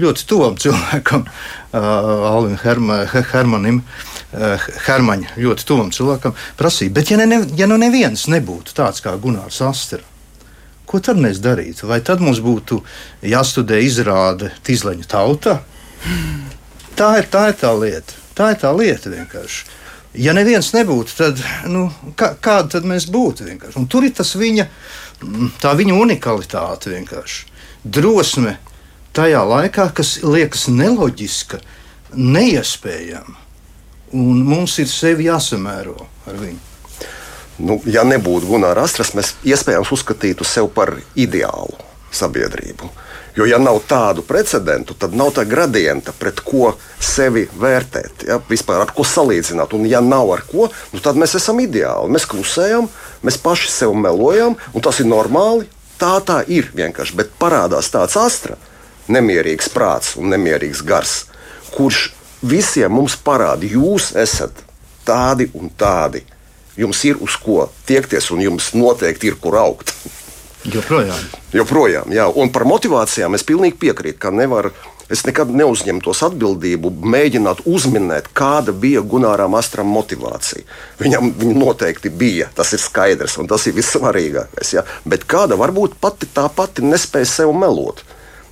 ļoti tuvam cilvēkam, uh, Alvim Herma, Hermanim, uh, Hermaņa, ļoti tuvam cilvēkam, prasīja, bet ja, ne, ja nu neviens nebūtu tāds kā Gunārs Astra, Ko tad mēs darītu? Vai tad mums būtu jāstudē izrāde Tīzleņa tauta? Tā ir, tā ir tā lieta. Tā ir tā lieta vienkārši. Ja neviens nebūtu, tad nu, kā, kāda tad mēs būtu vienkārši? Un tur ir tas viņa, tā viņa unikalitāte vienkārši. Drosme tajā laikā, kas liekas neloģiska, neiespējama. Un mums ir sevi jāsamēro ar viņu. Nu, ja nebūtu Gunārs Astras, mēs iespējams uzskatītu sevi par ideālu sabiedrību. Jo, ja nav tādu precedentu, tad nav tā gradienta, pret ko sevi vērtēt, ja? vispār ar ko salīdzināt. Un, ja nav ar ko, nu, tad mēs esam ideāli. Mēs klusējam, mēs paši sev melojam, un tas ir normāli. Tā tā ir vienkārši. Bet parādās tāds astra, nemierīgs prāts un nemierīgs gars, kurš visiem mums parāda, jūs esat tādi un tādi. Jums ir uz ko tiekties, un jums noteikti ir kur augt. Joprojām. Joprojām, jā. Un par motivācijām es pilnīgi piekrītu, ka nevar. Es nekad neuzņemtos atbildību, mēģināt uzminēt, kāda bija Gunāram Astram motivācija. Viņam viņa noteikti bija, tas ir skaidrs, un tas ir vissvarīgākais. Ja? Bet kāda varbūt pati tā pati nespēja sev melot.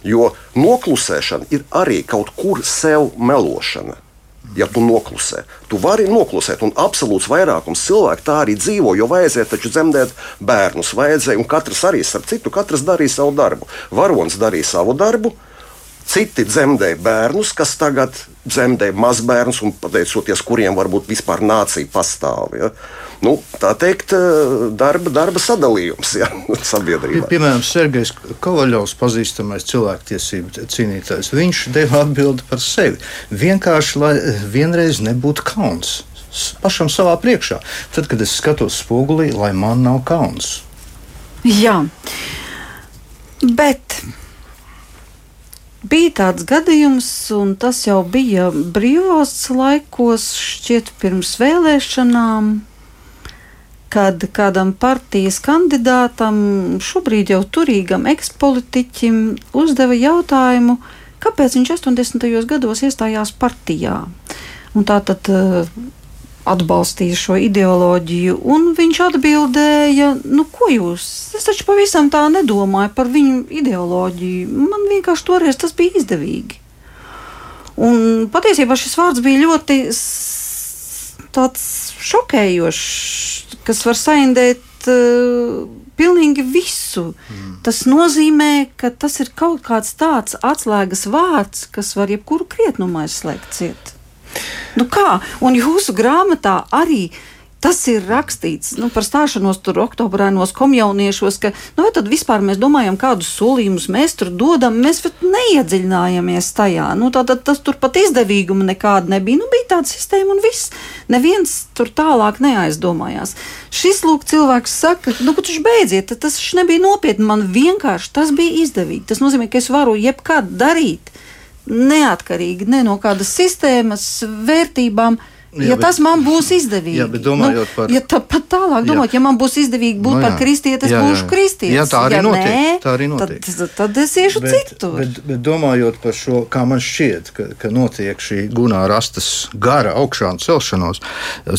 Jo noklusēšana ir arī kaut kur sev melošana ja tu noklusē. Tu vari noklusēt, un absolūts vairākums cilvēku tā arī dzīvo, jo vajadzēja taču dzemdēt bērnus. Vajadzēja, un katrs arī ar citu, katrs darīja savu darbu. Varonis darīja savu darbu, citi dzemdēja bērnus, kas tagad dzemdē mazbērnus, un pateicoties kuriem varbūt vispār nācija pastāv. Ja? nu, tā teikt, eh, darba, darba sadalījums ja, sabiedrībā. Piemēram, Sergejs Kovaļovs, pazīstamais cilvēktiesību cīnītājs, viņš deva atbildi par sevi. Vienkārši, lai vienreiz nebūtu kauns pašam savā priekšā. Tad, kad es skatos spogulī, lai man nav kauns. Jā, bet bija tāds gadījums, un tas jau bija brīvos laikos, šķiet, pirms vēlēšanām kad kādam partijas kandidātam, šobrīd jau turīgam ekspolitiķim, uzdeva jautājumu, kāpēc viņš 80. gados iestājās partijā. Un tā tad uh, atbalstīja šo ideoloģiju, un viņš atbildēja, nu, ko jūs? Es taču pavisam tā nedomāju par viņu ideoloģiju. Man vienkārši toreiz tas bija izdevīgi. Un patiesībā šis vārds bija ļoti tāds šokējošs, kas var saindēt uh, pilnīgi visu. Mm. Tas nozīmē, ka tas ir kaut kāds tāds atslēgas vārds, kas var jebkuru krietnumu aizslēgt ciet. Nu kā? Un jūsu grāmatā arī tas ir rakstīts nu, par stāšanos tur oktobrēnos komjauniešos, ka nu, tad vispār mēs domājam, kādus solījumus mēs tur dodam, mēs pat neiedziļinājāmies tajā. Nu, tātad tas tur pat izdevīguma nekāda nebija. Nu, bija tāda sistēma un viss. Neviens tur tālāk neaizdomājās. Šis lūk cilvēks saka, nu, ka viņš beidziet, tas nebija nopietni, man vienkārši tas bija izdevīgi. Tas nozīmē, ka es varu jebkad darīt neatkarīgi ne no kādas sistēmas vērtībām, Jā, ja bet, tas man būs izdevīgi, jā, domājot nu, par ja tā, pat tālāk, domājot, ja man būs izdevīgi būt nu, jā. par kristieti, es jā, jā. būšu kristietis. Jā, tā arī ja notiek. Nē, tā arī notiek. Tad, tad es iešu bet, citur. Bet, bet domājot par šo, kā man šķiet, ka, ka notiek šī gunāra rastas gara augšā un celšanos,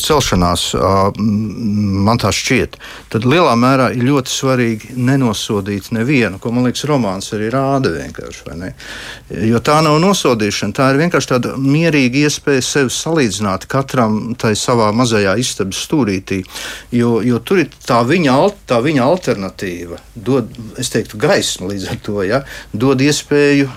celšanās, man tā šķiet, tad lielā mērā ir ļoti svarīgi nenosodīt nevienu, ko man liekas romāns arī rāda vienkārši. Jo tā nav nosodīšana, tā ir vienkārši tāda mierīga iespēja sevi salīdzināt katram tai savā mazajā istabas stūrītī, jo, jo tur ir tā viņa, tā viņa alternatīva, dod, es teiktu, gaismu līdz ar to, ja, dod iespēju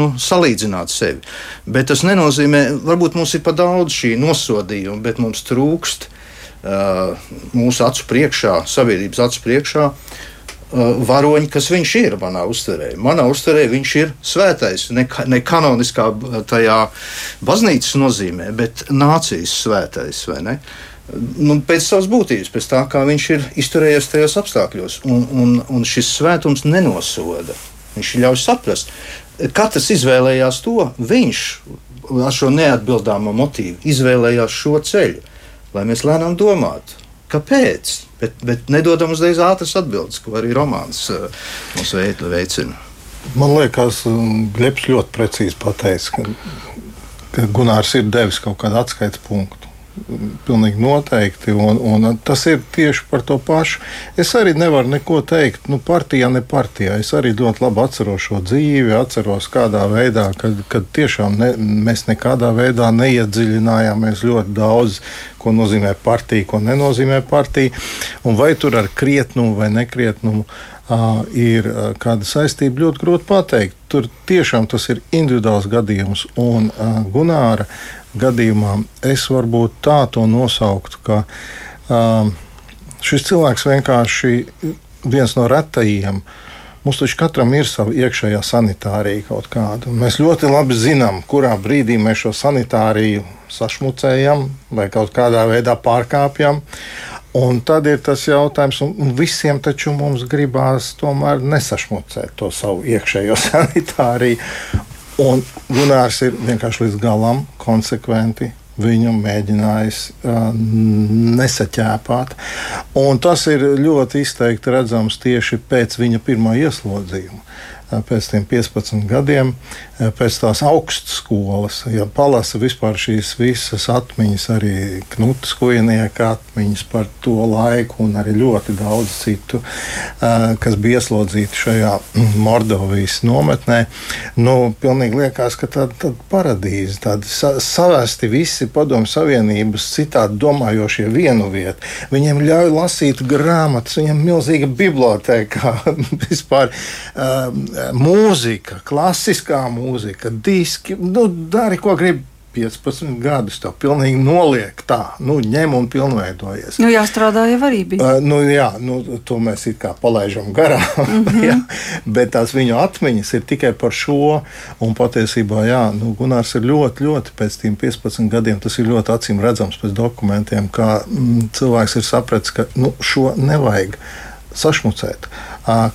nu, salīdzināt sevi. Bet tas nenozīmē, varbūt mums ir pa daudz šī nosodījuma, bet mums trūkst uh, mūsu acu priekšā, sabiedrības acu priekšā. Uh, varoņi, kas viņš ir manā uztverē. Manā uztverē viņš ir svētais, ne, ne kanoniskā tajā baznīcas nozīmē, bet nācijas svētais. Nu, pēc savas būtības, pēc tā, kā viņš ir izturējies tajos apstākļos. Un, un, un šis svētums nenosoda. Viņš ļauj saprast. Katrs izvēlējās to. Viņš ar šo neatbildāmo motīvu izvēlējās šo ceļu, lai mēs lēnām domātu, kāpēc bet, bet nedodam uzreiz ātras atbildes, ko arī romāns uh, mums veicina. Man liekas, Glebs ļoti precīzi pateica, ka, ka Gunārs ir devis kaut kādu atskaites punktu. Pilnīgi noteikti. Un, un tas ir tieši par to pašu. Es arī nevaru neko teikt, nu, partijā, ne partijā. Es arī ļoti labi atceros šo dzīvi, atceros, kādā veidā, kad, kad tiešām ne, mēs nekādā veidā neiedziļinājāmies ļoti daudz, ko nozīmē partija, ko nenozīmē partija. Un vai tur ar krietnumu vai nekrietnumu ir uh, kāda saistība, ļoti grūti pateikt. Tur tiešām tas ir individuāls gadījums. Un uh, Gunāra gadījumā es varbūt tā to nosauktu, ka šis cilvēks vienkārši viens no retajiem. Mums taču katram ir sava iekšējā sanitārija kaut kāda. Mēs ļoti labi zinām, kurā brīdī mēs šo sanitāriju sašmucējam vai kaut kādā veidā pārkāpjam. Un tad ir tas jautājums, un visiem taču mums gribās tomēr nesašmucēt to savu iekšējo sanitāriju. Un Gunārs ir vienkārši līdz galam konsekventi viņu mēģinājis uh, nesaķēpāt. Un tas ir ļoti izteikti redzams tieši pēc viņa pirmā ieslodzījuma pēc tam 15 gadiem, pēc tās augstskolas. Ja palasa vispār šīs visas atmiņas, arī Knutas kujnieka atmiņas par to laiku, un arī ļoti daudz citu, kas bija ieslodzīti šajā Mordovijas nometnē, nu, pilnīgi liekas, ka tāda tā paradīze, tāda sa savesti visi padomu savienības citādi domājošie vienu vietu. Viņiem ļauj lasīt grāmatas, viņiem milzīga biblioteka vispār. Mūzika, klasiskā mūzika, diski. Nu, dari, ko gribi. 15 gadus tev pilnīgi noliek tā, nu, ņem un pilnveidojies. Nu, jāstrādā jau arī bija. Uh, nu, jā, nu, to mēs it kā palaidām garām, mm -hmm. jā, bet tās viņu atmiņas ir tikai par šo. Un patiesībā, jā, nu, Gunārs ir ļoti, ļoti pēc tiem 15 gadiem, tas ir ļoti acīm redzams pēc dokumentiem, kā mm, cilvēks ir sapratis, ka nu, šo nevajag sašmucēt,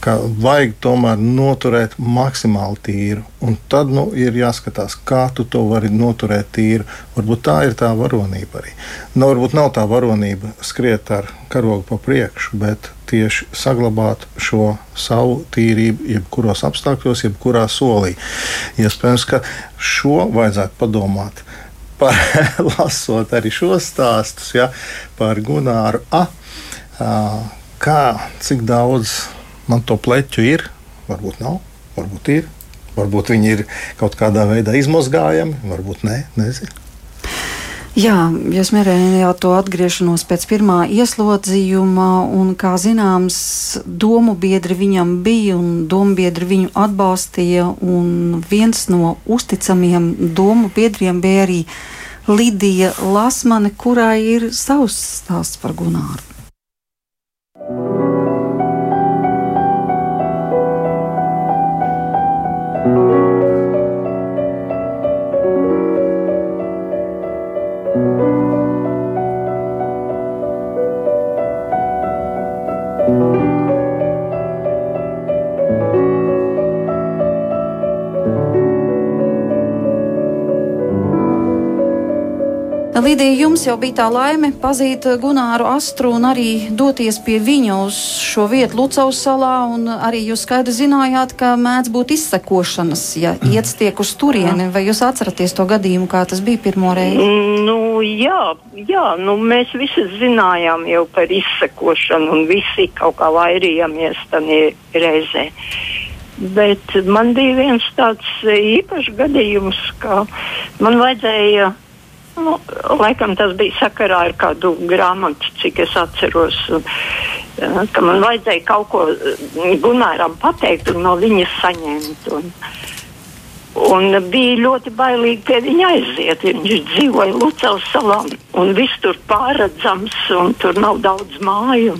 ka vajag tomēr noturēt maksimāli tīru. Un tad nu, ir jāskatās, kā tu to vari noturēt tīru. Varbūt tā ir tā varonība arī. Nu, varbūt nav tā varonība skriet ar karogu pa priekšu, bet tieši saglabāt šo savu tīrību, jebkuros apstākļos, jebkurā solī. Iespējams, ka šo vajadzētu padomāt. Par, lasot arī šos stāstus ja, par Gunāru A kā, cik daudz man to pleķu ir. Varbūt nav, varbūt ir. Varbūt viņi ir kaut kādā veidā izmazgājami, varbūt nē, nezinu. Jā, jūs minējāt to atgriešanos pēc pirmā ieslodzījuma, un, kā zināms, domu biedri viņam bija, un domu biedri viņu atbalstīja, viens no uzticamiem domu biedriem bija arī Lidija Lasmane, kurai ir savs stāsts par Gunāru. Līdija, jums jau bija tā laime pazīt Gunāru Astru un arī doties pie viņa uz šo vietu Lucavas salā. Arī jūs skaidri zinājāt, ka mēdz būt izsekošanas, ja iets tiek uz turieni. Vai jūs atceraties to gadījumu, kā tas bija pirmo reizi? Nu, jā, jā nu, mēs visi zinājām jau par izsekošanu un visi kaut kā vairījāmies tajā reizē. Bet man bija viens tāds īpašs gadījums, ka man vajadzēja Nu, laikam tas bija sakarā ar kādu grāmatu, cik es atceros. Ka man vajadzēja kaut ko Gunāram pateikt un no viņas saņemt. Un, un bija ļoti bailīgi pie viņa aiziet. Viņš dzīvoja Lucavas salā un viss tur pārredzams un tur nav daudz māju.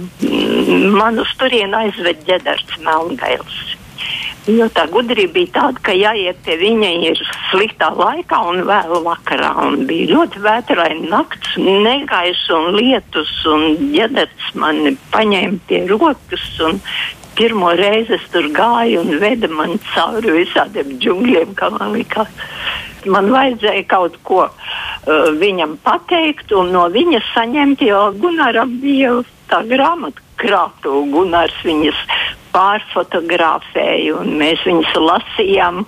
Man uz turieni aizved ģedarts Melngails. Jo tā gudrība bija tāda, ka jāiet pie viņa ir sliktā laikā un vēlu vakarā. Un bija ļoti vētraina nakts, negaiss un lietus, un ģenerts mani paņēma pie rokas. Pirmo reizi es tur gāju un veda mani cauri visādiem džungļiem, kā man likās. Man vajadzēja kaut ko uh, viņam pateikt un no viņa saņemt, jo Gunaram bija tā grāmata krātu. Gunārs viņas pārfotografēja, un mēs viņus lasījām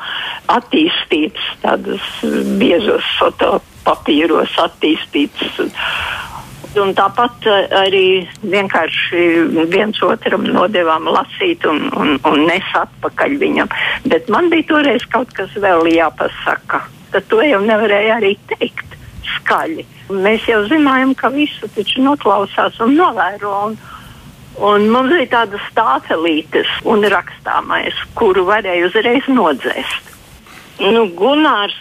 attīstītas, tādas biezos fotopapīros attīstītas. Un tāpat arī vienkārši viens otram nodevām lasīt un, un, un nes atpakaļ viņam. Bet man bija toreiz kaut kas vēl jāpasaka. Tad to jau nevarēja arī teikt skaļi. Mēs jau zinājām, ka visu taču noklausās un novēro. Un, Un mums bija tādas tāfelītes un rakstāmais, kuru varēja uzreiz nodzēst. Nu, Gunārs,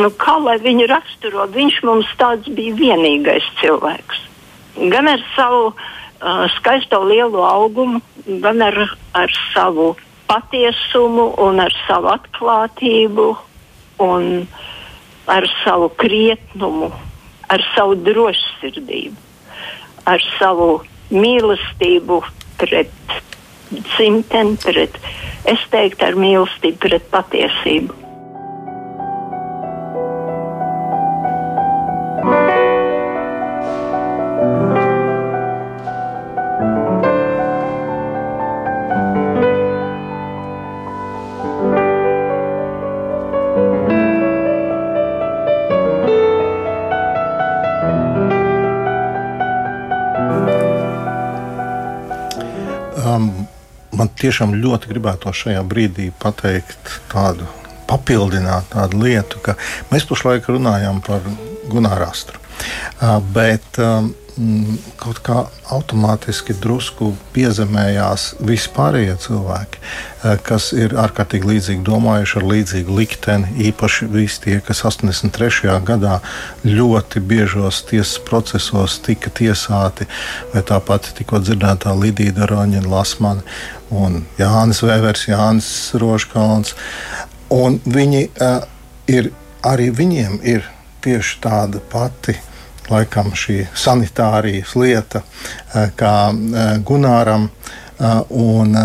nu, kā lai viņu raksturo, viņš mums tāds bija vienīgais cilvēks. gan ar savu uh, skaisto lielo augumu, gan ar, ar savu patiesumu un ar savu atklātību un ar savu krietnumu, ar savu drošsirdību, ar savu mīlestību pret dzimteni, pret, es teiktu, ar mīlestību pret patiesību. Tiešām ļoti gribētu šajā brīdī pateikt tādu, papildināt tādu lietu, ka mēs pašlaik runājam par Gunāru Astru. Bet Mm, kaut kā automātiski drusku piezemējās vispārējie cilvēki, eh, kas ir ārkārtīgi līdzīgi domājuši ar līdzīgu likteni. Īpaši visi tie, kas 83. gadā ļoti biežos tiesas procesos tika tiesāti, vai tāpat tikko dzirdētā Lidija Daroņa, Lasmana un Jānis Vēvers, Jānis Roškalns. Un viņi uh, ir, arī viņiem ir tieši tāda pati laikam šī sanitārijas lieta, eh, kā eh, Gunāram. Eh, un,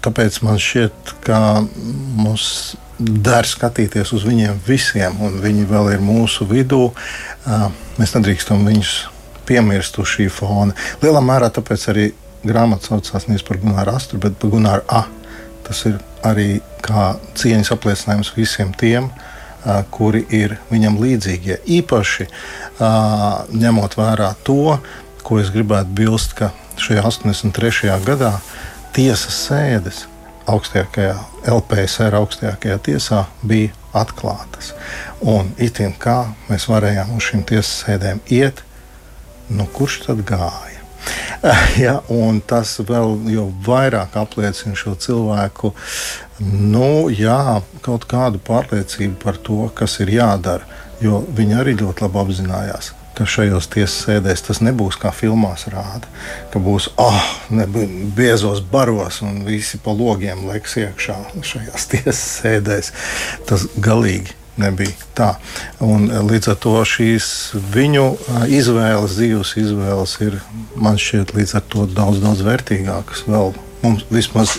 tāpēc man šķiet, ka mums der skatīties uz viņiem visiem, un viņi vēl ir mūsu vidū. Mēs nedrīkstam viņus piemirst uz šī fona. Lielā mērā tāpēc arī grāmata saucās nevis par Gunāru Astru, bet par Gunāru A. Tas ir arī kā cieņas apliecinājums visiem tiem, uh, kuri ir viņam līdzīgie. Īpaši ņemot vērā to, ko es gribētu bilst, ka šajā 83. gadā tiesas sēdes augstākajā LPSR augstākajā tiesā bija atklātas. Un itin kā mēs varējām uz šīm tiesas sēdēm iet, nu kurš tad gāja? Ja, tas vēl vairāk apliecina šo cilvēku nu, jā, kaut kādu pārliecību par to, kas ir jādara. Jo viņi arī ļoti labi apzinājās, ka šajos tiesas sēdēs tas nebūs kā filmās rāda. Ka būs oh, biezos baros un visi pa logiem liks iekšā šajās tiesas sēdēs. Tas galīgi nebija tā. Un, eh, līdz ar to šīs viņu eh, izvēles, dzīves izvēles ir man šķiet līdz ar to daudz, daudz vērtīgākas. Vēl mums vismaz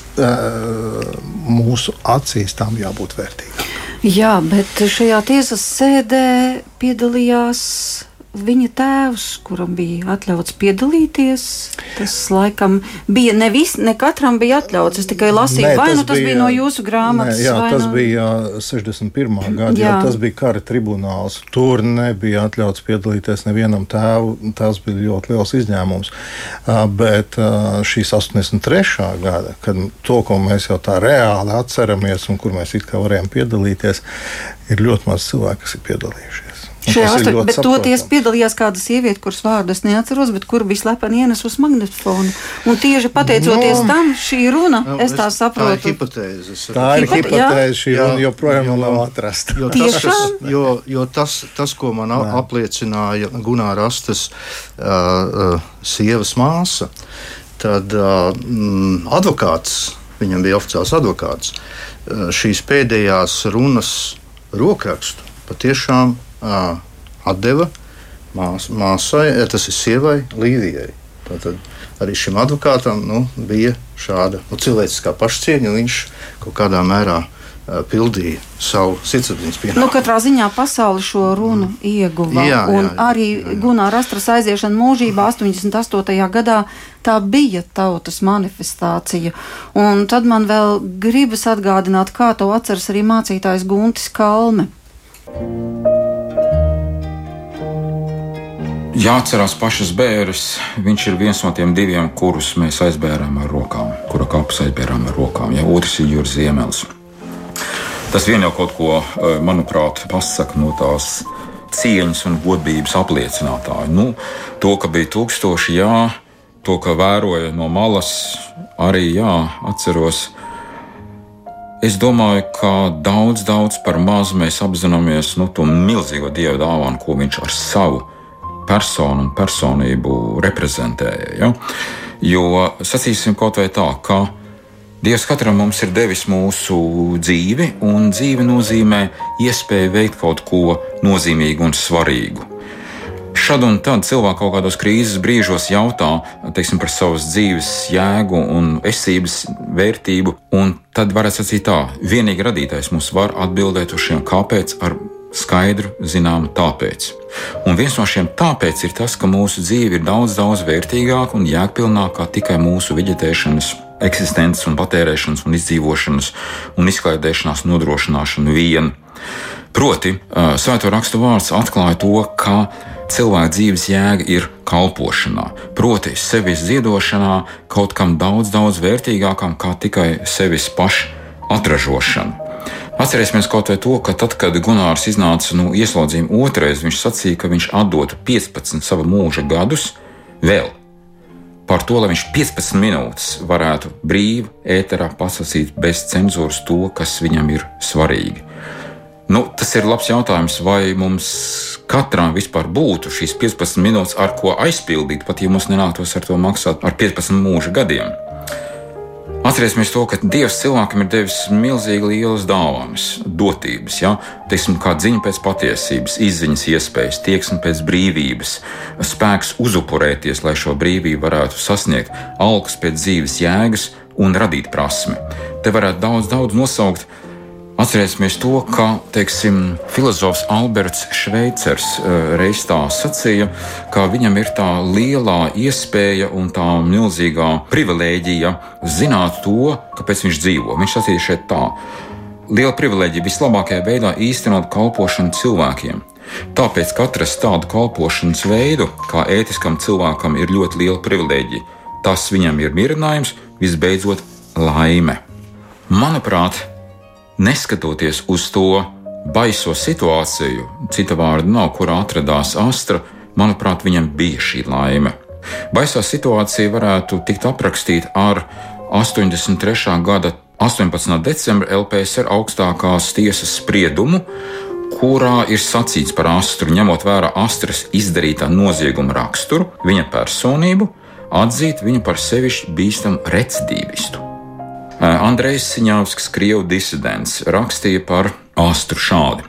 mūsu acīs tam jābūt vērtīgām. Jā, bet šajā tiesas sēdē piedalījās viņa tēvs, kuram bija atļauts piedalīties. Tas laikam bija ne, vis, ne katram bija atļauts. Es tikai lasīju, nē, vai nu tas bija, bija no jūsu grāmatas. Nē, jā, tas no... bija 61. gada, jā. Jā, tas bija kara tribunāls. Tur nebija atļauts piedalīties nevienam tēvu. Tas bija ļoti liels izņēmums. Bet šīs 83. gada, kad to, ko mēs jau tā reāli atceramies un kur mēs it kā varējām piedalīties, ir ļoti maz cilvēku, kas ir piedalījušies. Šajā aspektā, bet toties piedalījās kāda sieviete, kuras vārdu es neatceros, bet kur bija slepeni ienesus magnetofonu. Un tieši pateicoties no, tam, šī runa, no, es tā saprotu. Tā ir hipotēze. Tā ir hipotēze, šī runa joprojām nav atrasta. Jo, tas, kas, jo, jo tas, tas, ko man Nē. apliecināja Gunāra Astas uh, uh, sievas māsa, tad uh, mm, advokāts, viņam bija oficiāls advokāts, uh, šīs pēdējās runas rokrakstu patiešām atdeva mās, māsai, tas ir sievai Līvijai. Tātad arī šim advokātam nu, bija šāda nu, cilvēciskā pašcieņa, un viņš kaut kādā mērā pildīja savu sirdsapziņas pienākumu. Nu, katrā ziņā pasauli šo runu mm. ieguva. Jā, jā, jā, arī Gunārs Astras aiziešana mūžībā 88. gadā tā bija tautas manifestācija. Un tad man vēl gribas atgādināt, kā to atceras arī mācītājs Guntis Kalme. Jāatcerās pašas bērres. Viņš ir viens no tiem diviem, kurus mēs aizbērām ar rokām, kura kapus aizbērām ar rokām. Ja otrs ir Juris Ziemels. Tas vien jau kaut ko, eh, manuprāt, pasaka no tās cieņas un godības apliecinātāju. Nu, to, ka bija tūkstoši, jā, to, ka vēroja no malas, arī jā, atceros. Es domāju, ka daudz, daudz par maz mēs apzināmies nu, to milzīgo dievu dāvanu, ko viņš ar savu personu un personību reprezentēja. Ja? Jo sacīsim kaut vai tā, ka Dievs katram mums ir devis mūsu dzīvi, un dzīve nozīmē iespēju veikt kaut ko nozīmīgu un svarīgu. Šad un tad cilvēki kaut kādos krīzes brīžos jautā teiksim, par savas dzīves jēgu un esības vērtību, un tad varētu sacīt tā, vienīgi radītājs mums var atbildēt uz šiem kāpēc ar skaidru, zināmu tāpēc. Un viens no šiem tāpēc ir tas, ka mūsu dzīve ir daudz, daudz vērtīgāka un jēgpilnākā tikai mūsu veģetēšanas eksistences, un patērēšanas, un izdzīvošanas un izklaidēšanās nodrošināšanu vien. Proti, Svēto rakstu vārds atklāja to, ka cilvēka dzīves jēga ir kalpošanā, proti, sevis ziedošanā, kaut kam daudz, daudz vērtīgākam kā tikai sevis pašu atražošana. Atcerēsimies kaut vai to, ka tad, kad Gunārs iznāca no ieslodzījuma otrais, viņš sacīja, ka viņš atdotu 15 sava mūža gadus vēl par to, lai viņš 15 minūtes varētu brīvi ēterā pasakīt bez cenzūras to, kas viņam ir svarīgi. Nu, tas ir labs jautājums, vai mums katram vispār būtu šīs 15 minūtes, ar ko aizpildīt, pat ja mums nenāktos ar to maksāt ar 15 mūža gadiem. Atcerēsimies to, ka Dievs cilvēkam ir devis milzīgi lielas dāvanas, dotības, ja? Teiksim, kā ziņa pēc patiesības, izziņas iespējas, tieksme pēc brīvības, spēks uzupurēties, lai šo brīvību varētu sasniegt, algas pēc dzīves jēgas un radīt prasmi. Te varētu daudz, daudz nosaukt, Atcerēsimies to, ka teiksim, filozofs Alberts Šveicers eh, reiz tā sacīja, ka viņam ir tā lielā iespēja un tā milzīgā privilēģija zināt to, kāpēc viņš dzīvo. Viņš sacīja šeit tā. Liela privilēģija vislabākajā veidā īstenot kalpošanu cilvēkiem. Tāpēc katrs tādu kalpošanas veidu, kā ētiskam cilvēkam, ir ļoti liela privilēģija. Tas viņam ir mierinājums, visbeidzot, laime. Manuprāt, neskatoties uz to baiso situāciju, cita vārda nav, kurā atradās Astra, manuprāt, viņam bija šī laime. Baisā situācija varētu tikt aprakstīta ar 83. gada 18. decembra LPSR augstākās tiesas spriedumu, kurā ir sacīts par astru, ņemot vērā astras izdarītā nozieguma raksturu, viņa personību, atzīt viņu par sevišķi bīstamu recidīvistu. Andrejs Siņāvskis, krievu disidents, rakstīja par Astru šādi.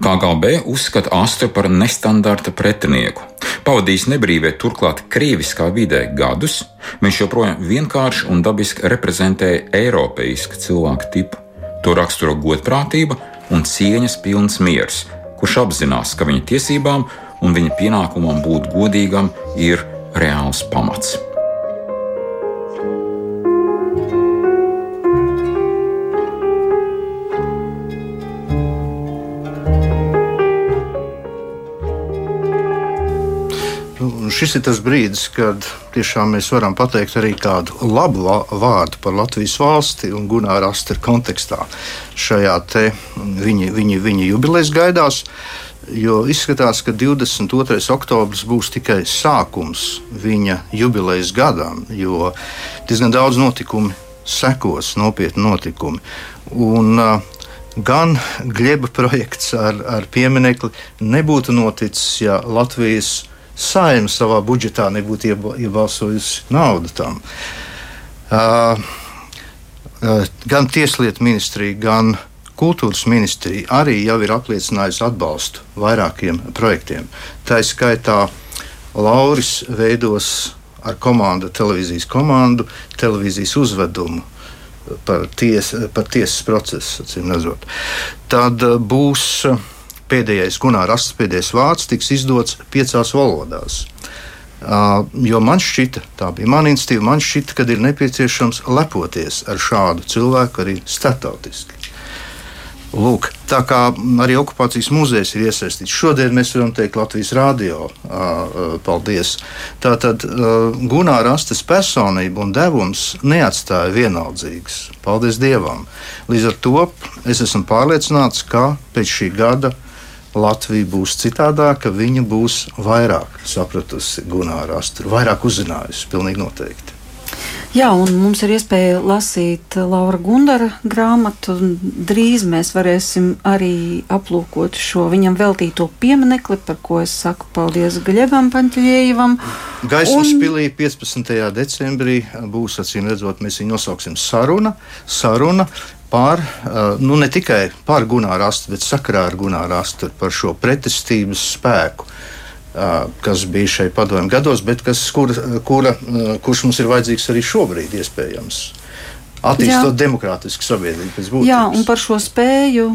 KGB uzskata Astru par nestandarta pretinieku. Pavadījis nebrīvē, turklāt krieviskā vidē gadus, viņš joprojām vienkārši un dabiski reprezentēja eiropeisku cilvēku tipu. To raksturo godprātība un cieņas pilns miers, kurš apzinās, ka viņa tiesībām un viņa pienākumam būt godīgam ir reāls pamats. Šis ir tas brīdis, kad tiešām mēs varam pateikt arī kādu labu vārdu par Latvijas valsti un Gunāra Astra kontekstā. Šajā te viņa, viņa, viņa jubilejas gaidās. Jo izskatās, ka 22. oktobris būs tikai sākums viņa jubilejas gadam, jo diezgan daudz notikumu sekos, nopietni notikumi. Un, uh, gan Gleba projekts ar, ar pieminiekli nebūtu noticis, ja Latvijas saima savā budžetā nebūtu iebalsojusi naudu tam. Uh, uh, gan Tieslietu ministrija, gan Kultūras ministrija arī jau ir apliecinājusi atbalstu vairākiem projektiem. Tā ir skaitā Lauris veidos ar komandu, televīzijas komandu, televīzijas uzvedumu par, ties, par tiesas procesu. Tad būs pēdējais Gunārs Astes pēdējais vārds tiks izdots piecās valodās. Uh, jo man šķita, tā bija mana institīva, man šķita, ka ir nepieciešams lepoties ar šādu cilvēku arī startautiski. Lūk, tā kā arī okupācijas muzejs ir iesaistīts. Šodien mēs varam teikt Latvijas rādio. Paldies. Tātad Gunārs Astes personība un devums neatstāja vienaldzīgs. Paldies Dievam. Līdz ar to es esmu pārliecināts, ka pēc šī gada Latvija būs citādāka, viņa būs vairāk sapratusi Gunāru Astru, vairāk uzzinājusi, pilnīgi noteikti. Jā, un mums ir iespēja lasīt Laura Gundara grāmatu. Drīz mēs varēsim arī aplūkot šo viņam veltīto pieminekli, par ko es saku paldies Gaļebam Paņķļievam. Gaismas un... pilī 15. decembrī būs, acīm redzot, mēs viņu nosauksim saruna. saruna par, nu ne tikai par Gunāru Astu, bet sakarā ar Gunāru Astu par šo pretestības spēku kas bija šeit padomju gados, bet kas, kura, kura, kurš mums ir vajadzīgs arī šobrīd, iespējams. Attīstot demokrātisku sabiedrību. Jā, un par šo spēju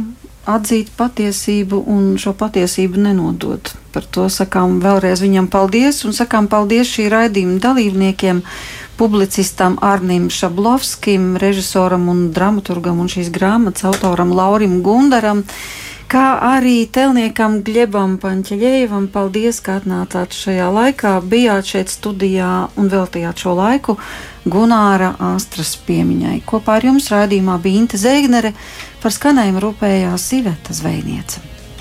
atzīt patiesību un šo patiesību nenodot. Par to sakām vēlreiz viņam paldies un sakām paldies šī raidījuma dalībniekiem. Publicistam Arnim Šablovskim, režisoram un dramaturgam un šīs grāmatas autoram Laurim Gundaram kā arī telniekam Gļebam Panķeļejevam. Paldies, ka atnācāt šajā laikā, bijāt šeit studijā un veltījāt šo laiku Gunāra Astras piemiņai. Kopā ar jums raidījumā bija Inte Zēgnere, par skanējumu rūpējās Iveta Zvejniece.